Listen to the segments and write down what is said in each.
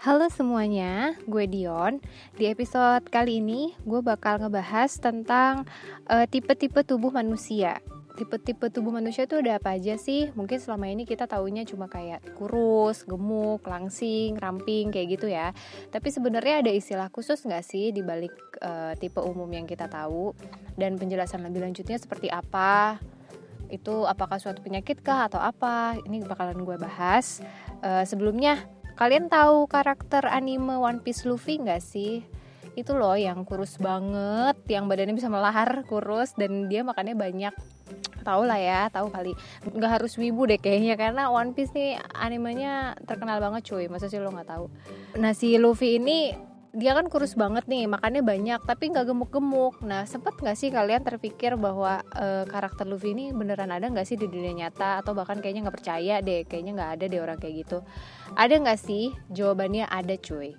Halo semuanya, gue Dion. Di episode kali ini, gue bakal ngebahas tentang uh, tipe-tipe tubuh manusia. Tipe-tipe tubuh manusia itu ada apa aja sih? Mungkin selama ini kita taunya cuma kayak kurus, gemuk, langsing, ramping, kayak gitu ya. Tapi sebenarnya ada istilah khusus nggak sih di balik uh, tipe umum yang kita tahu? Dan penjelasan lebih lanjutnya seperti apa? Itu apakah suatu penyakit kah atau apa? Ini bakalan gue bahas. Uh, sebelumnya Kalian tahu karakter anime One Piece Luffy nggak sih? Itu loh yang kurus banget, yang badannya bisa melahar kurus dan dia makannya banyak. Tahu lah ya, tahu kali. Nggak harus wibu deh kayaknya karena One Piece nih animenya terkenal banget cuy. Masa sih lo nggak tahu? Nah si Luffy ini dia kan kurus banget nih makannya banyak tapi nggak gemuk-gemuk. Nah sempet nggak sih kalian terpikir bahwa e, karakter Luffy ini beneran ada nggak sih di dunia nyata? Atau bahkan kayaknya nggak percaya deh kayaknya nggak ada deh orang kayak gitu. Ada nggak sih? Jawabannya ada cuy.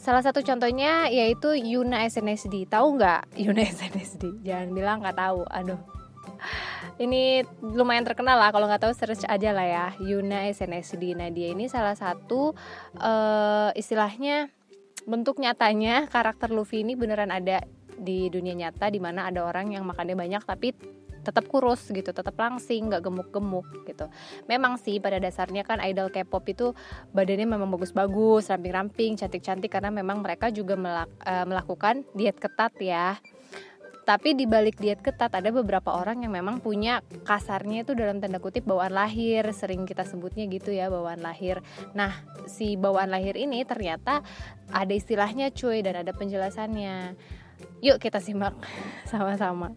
Salah satu contohnya yaitu Yuna SNSD. Tahu nggak Yuna SNSD? Jangan bilang nggak tahu. Aduh, ini lumayan terkenal lah kalau nggak tahu search aja lah ya. Yuna SNSD nah dia ini salah satu uh, istilahnya bentuk nyatanya karakter Luffy ini beneran ada di dunia nyata di mana ada orang yang makannya banyak tapi tetap kurus gitu, tetap langsing, nggak gemuk-gemuk gitu. Memang sih pada dasarnya kan idol K-pop itu badannya memang bagus-bagus, ramping-ramping, cantik-cantik karena memang mereka juga melak, uh, melakukan diet ketat ya tapi di balik diet ketat ada beberapa orang yang memang punya kasarnya itu dalam tanda kutip bawaan lahir, sering kita sebutnya gitu ya bawaan lahir. Nah, si bawaan lahir ini ternyata ada istilahnya cuy dan ada penjelasannya. Yuk kita simak sama-sama.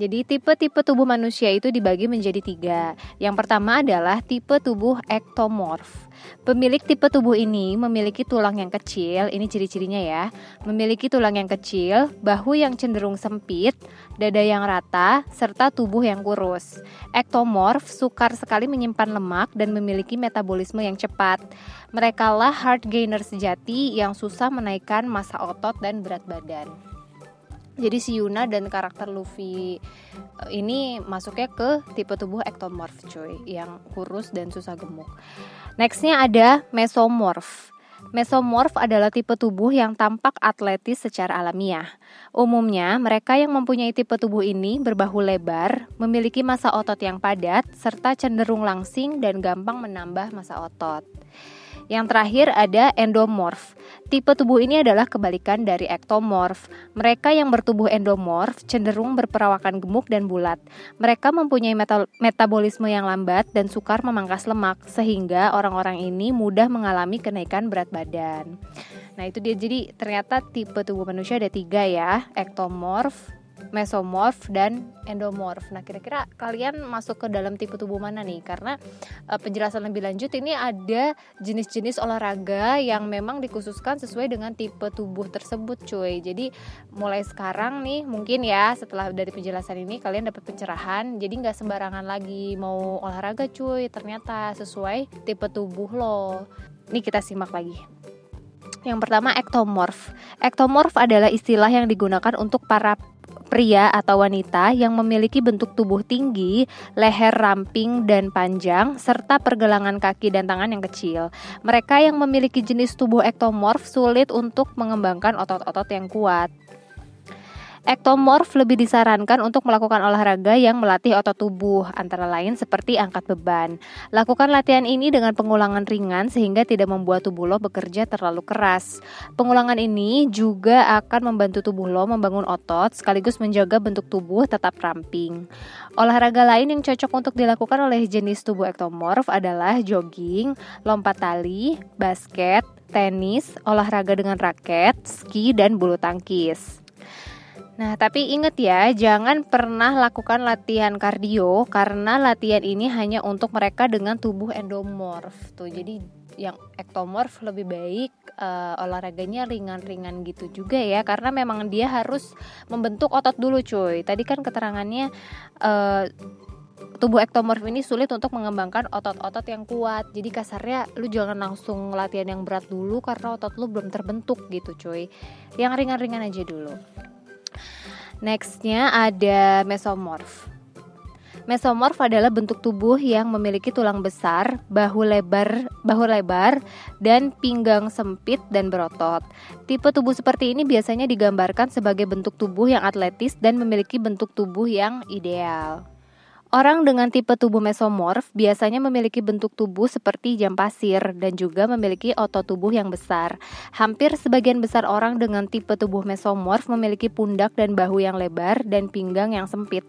Jadi tipe-tipe tubuh manusia itu dibagi menjadi tiga. Yang pertama adalah tipe tubuh ektomorf. Pemilik tipe tubuh ini memiliki tulang yang kecil, ini ciri-cirinya ya. Memiliki tulang yang kecil, bahu yang cenderung sempit, dada yang rata, serta tubuh yang kurus. Ektomorf sukar sekali menyimpan lemak dan memiliki metabolisme yang cepat. Mereka lah hard gainer sejati yang susah menaikkan massa otot dan berat badan jadi si Yuna dan karakter Luffy eh, ini masuknya ke tipe tubuh ektomorf cuy yang kurus dan susah gemuk nextnya ada mesomorf Mesomorf adalah tipe tubuh yang tampak atletis secara alamiah. Umumnya, mereka yang mempunyai tipe tubuh ini berbahu lebar, memiliki massa otot yang padat, serta cenderung langsing dan gampang menambah massa otot. Yang terakhir ada endomorf. Tipe tubuh ini adalah kebalikan dari ektomorf. Mereka yang bertubuh endomorf cenderung berperawakan gemuk dan bulat. Mereka mempunyai meta metabolisme yang lambat dan sukar memangkas lemak, sehingga orang-orang ini mudah mengalami kenaikan berat badan. Nah itu dia jadi ternyata tipe tubuh manusia ada tiga ya, ektomorf, mesomorf dan endomorf. Nah, kira-kira kalian masuk ke dalam tipe tubuh mana nih? Karena uh, penjelasan lebih lanjut ini ada jenis-jenis olahraga yang memang dikhususkan sesuai dengan tipe tubuh tersebut, cuy. Jadi mulai sekarang nih mungkin ya setelah dari penjelasan ini kalian dapat pencerahan. Jadi nggak sembarangan lagi mau olahraga, cuy. Ternyata sesuai tipe tubuh lo. Ini kita simak lagi. Yang pertama ektomorf. Ektomorf adalah istilah yang digunakan untuk para pria atau wanita yang memiliki bentuk tubuh tinggi, leher ramping dan panjang, serta pergelangan kaki dan tangan yang kecil. Mereka yang memiliki jenis tubuh ektomorf sulit untuk mengembangkan otot-otot yang kuat. Ektomorf lebih disarankan untuk melakukan olahraga yang melatih otot tubuh, antara lain seperti angkat beban. Lakukan latihan ini dengan pengulangan ringan sehingga tidak membuat tubuh lo bekerja terlalu keras. Pengulangan ini juga akan membantu tubuh lo membangun otot sekaligus menjaga bentuk tubuh tetap ramping. Olahraga lain yang cocok untuk dilakukan oleh jenis tubuh ektomorf adalah jogging, lompat tali, basket, tenis, olahraga dengan raket, ski, dan bulu tangkis. Nah, tapi ingat ya, jangan pernah lakukan latihan kardio karena latihan ini hanya untuk mereka dengan tubuh endomorf. Tuh, jadi yang ektomorf lebih baik uh, olahraganya ringan-ringan gitu juga ya karena memang dia harus membentuk otot dulu cuy. Tadi kan keterangannya uh, tubuh ektomorf ini sulit untuk mengembangkan otot-otot yang kuat. Jadi kasarnya lu jangan langsung latihan yang berat dulu karena otot lu belum terbentuk gitu cuy. Yang ringan-ringan aja dulu. Nextnya ada mesomorf. Mesomorf adalah bentuk tubuh yang memiliki tulang besar, bahu lebar, bahu lebar, dan pinggang sempit dan berotot. Tipe tubuh seperti ini biasanya digambarkan sebagai bentuk tubuh yang atletis dan memiliki bentuk tubuh yang ideal. Orang dengan tipe tubuh mesomorf biasanya memiliki bentuk tubuh seperti jam pasir dan juga memiliki otot tubuh yang besar. Hampir sebagian besar orang dengan tipe tubuh mesomorf memiliki pundak dan bahu yang lebar dan pinggang yang sempit.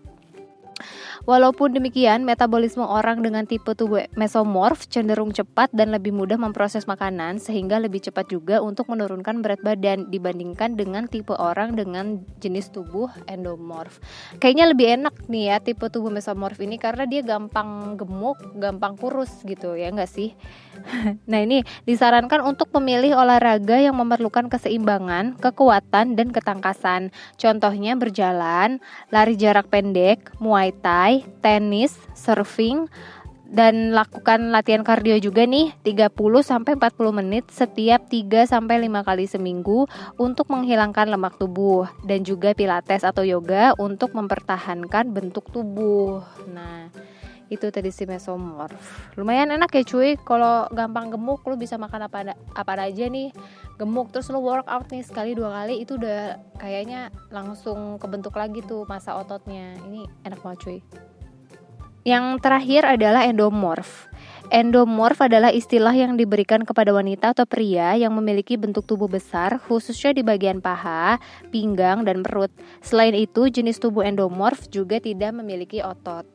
Walaupun demikian, metabolisme orang dengan tipe tubuh mesomorf cenderung cepat dan lebih mudah memproses makanan sehingga lebih cepat juga untuk menurunkan berat badan dibandingkan dengan tipe orang dengan jenis tubuh endomorf. Kayaknya lebih enak nih ya tipe tubuh mesomorf ini karena dia gampang gemuk, gampang kurus gitu ya enggak sih? nah ini disarankan untuk memilih olahraga yang memerlukan keseimbangan, kekuatan, dan ketangkasan. Contohnya berjalan, lari jarak pendek, muay thai, tenis, surfing, dan lakukan latihan kardio juga nih 30 sampai 40 menit setiap 3 sampai 5 kali seminggu untuk menghilangkan lemak tubuh dan juga pilates atau yoga untuk mempertahankan bentuk tubuh. Nah, itu tadi si mesomorf. Lumayan enak ya cuy. Kalau gampang gemuk lu bisa makan apa apa aja nih. Gemuk terus lu workout nih sekali dua kali itu udah kayaknya langsung kebentuk lagi tuh masa ototnya. Ini enak banget cuy. Yang terakhir adalah endomorf. Endomorf adalah istilah yang diberikan kepada wanita atau pria yang memiliki bentuk tubuh besar, khususnya di bagian paha, pinggang, dan perut. Selain itu, jenis tubuh endomorf juga tidak memiliki otot.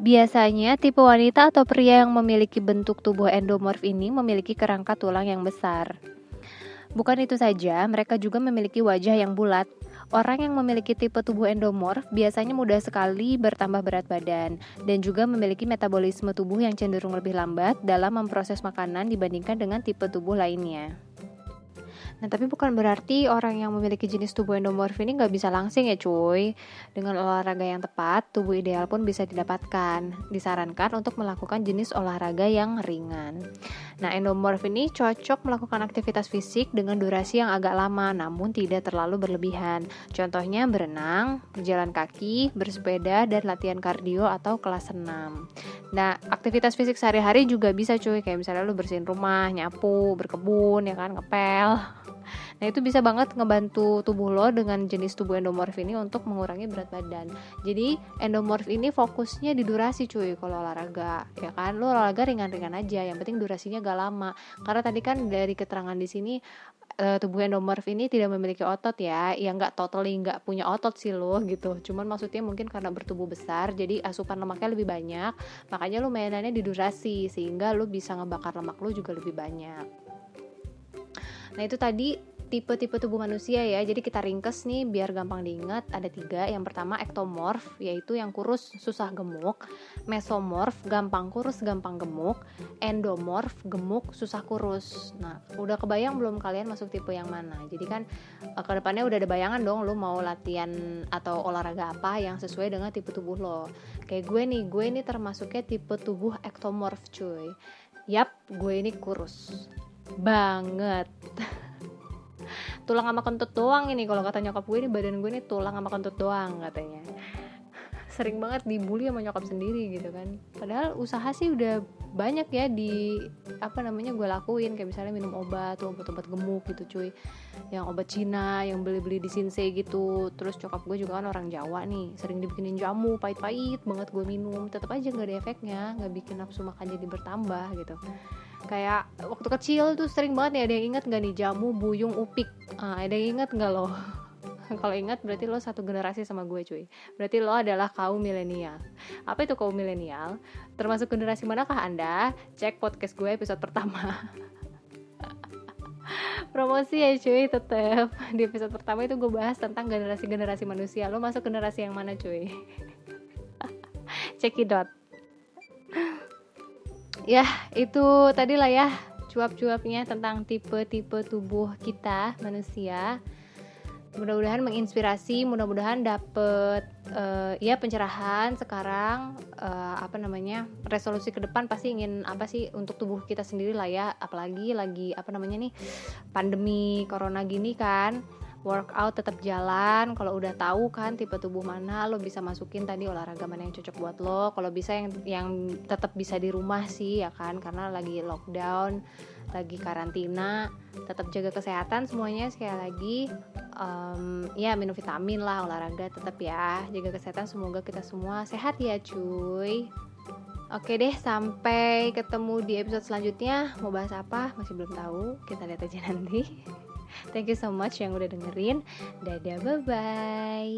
Biasanya, tipe wanita atau pria yang memiliki bentuk tubuh endomorf ini memiliki kerangka tulang yang besar. Bukan itu saja, mereka juga memiliki wajah yang bulat. Orang yang memiliki tipe tubuh endomorf biasanya mudah sekali bertambah berat badan dan juga memiliki metabolisme tubuh yang cenderung lebih lambat dalam memproses makanan dibandingkan dengan tipe tubuh lainnya. Nah, tapi bukan berarti orang yang memiliki jenis tubuh endomorf ini nggak bisa langsing ya cuy. Dengan olahraga yang tepat, tubuh ideal pun bisa didapatkan. Disarankan untuk melakukan jenis olahraga yang ringan. Nah, endomorf ini cocok melakukan aktivitas fisik dengan durasi yang agak lama namun tidak terlalu berlebihan. Contohnya berenang, berjalan kaki, bersepeda, dan latihan kardio atau kelas senam. Nah, aktivitas fisik sehari-hari juga bisa cuy, kayak misalnya lu bersihin rumah, nyapu, berkebun, ya kan, ngepel. Nah itu bisa banget ngebantu tubuh lo dengan jenis tubuh endomorf ini untuk mengurangi berat badan. Jadi endomorf ini fokusnya di durasi cuy kalau olahraga ya kan lo olahraga ringan-ringan aja yang penting durasinya gak lama. Karena tadi kan dari keterangan di sini uh, tubuh endomorf ini tidak memiliki otot ya. Yang nggak totally nggak punya otot sih lo gitu. Cuman maksudnya mungkin karena bertubuh besar jadi asupan lemaknya lebih banyak. Makanya lo mainannya di durasi sehingga lo bisa ngebakar lemak lo juga lebih banyak. Nah itu tadi tipe-tipe tubuh manusia ya. Jadi kita ringkes nih biar gampang diingat. Ada tiga. Yang pertama ektomorf, yaitu yang kurus susah gemuk. Mesomorf, gampang kurus gampang gemuk. Endomorf, gemuk susah kurus. Nah, udah kebayang belum kalian masuk tipe yang mana? Jadi kan uh, ke depannya udah ada bayangan dong lu mau latihan atau olahraga apa yang sesuai dengan tipe tubuh lo. Kayak gue nih, gue ini termasuknya tipe tubuh ektomorf cuy. Yap, gue ini kurus banget. tulang sama kentut doang ini. Kalau kata nyokap gue ini badan gue ini tulang sama kentut doang katanya. Sering banget dibully sama nyokap sendiri gitu kan. Padahal usaha sih udah banyak ya di apa namanya gue lakuin. Kayak misalnya minum obat tuh obat-obat gemuk gitu cuy. Yang obat Cina yang beli-beli di Sinsei gitu. Terus nyokap gue juga kan orang Jawa nih. Sering dibikinin jamu pahit-pahit banget gue minum. Tetap aja nggak ada efeknya nggak bikin nafsu makan jadi bertambah gitu kayak waktu kecil tuh sering banget nih ada yang inget nggak nih jamu buyung upik? Ah, ada yang inget nggak lo? Kalau ingat berarti lo satu generasi sama gue cuy. Berarti lo adalah kaum milenial. Apa itu kaum milenial? Termasuk generasi manakah anda? Cek podcast gue episode pertama. Promosi ya cuy tetep. Di episode pertama itu gue bahas tentang generasi-generasi manusia. Lo masuk generasi yang mana cuy? Cekidot ya itu tadi lah ya cuap-cuapnya tentang tipe-tipe tubuh kita manusia. Mudah-mudahan menginspirasi mudah-mudahan dapet uh, ya pencerahan sekarang. Uh, apa namanya resolusi ke depan pasti ingin apa sih untuk tubuh kita sendiri lah ya. Apalagi lagi apa namanya nih pandemi corona gini kan workout tetap jalan kalau udah tahu kan tipe tubuh mana lo bisa masukin tadi olahraga mana yang cocok buat lo kalau bisa yang yang tetap bisa di rumah sih ya kan karena lagi lockdown lagi karantina tetap jaga kesehatan semuanya sekali lagi um, ya minum vitamin lah olahraga tetap ya jaga kesehatan semoga kita semua sehat ya cuy Oke deh, sampai ketemu di episode selanjutnya. Mau bahas apa? Masih belum tahu. Kita lihat aja nanti. Thank you so much yang udah dengerin. Dadah, bye bye.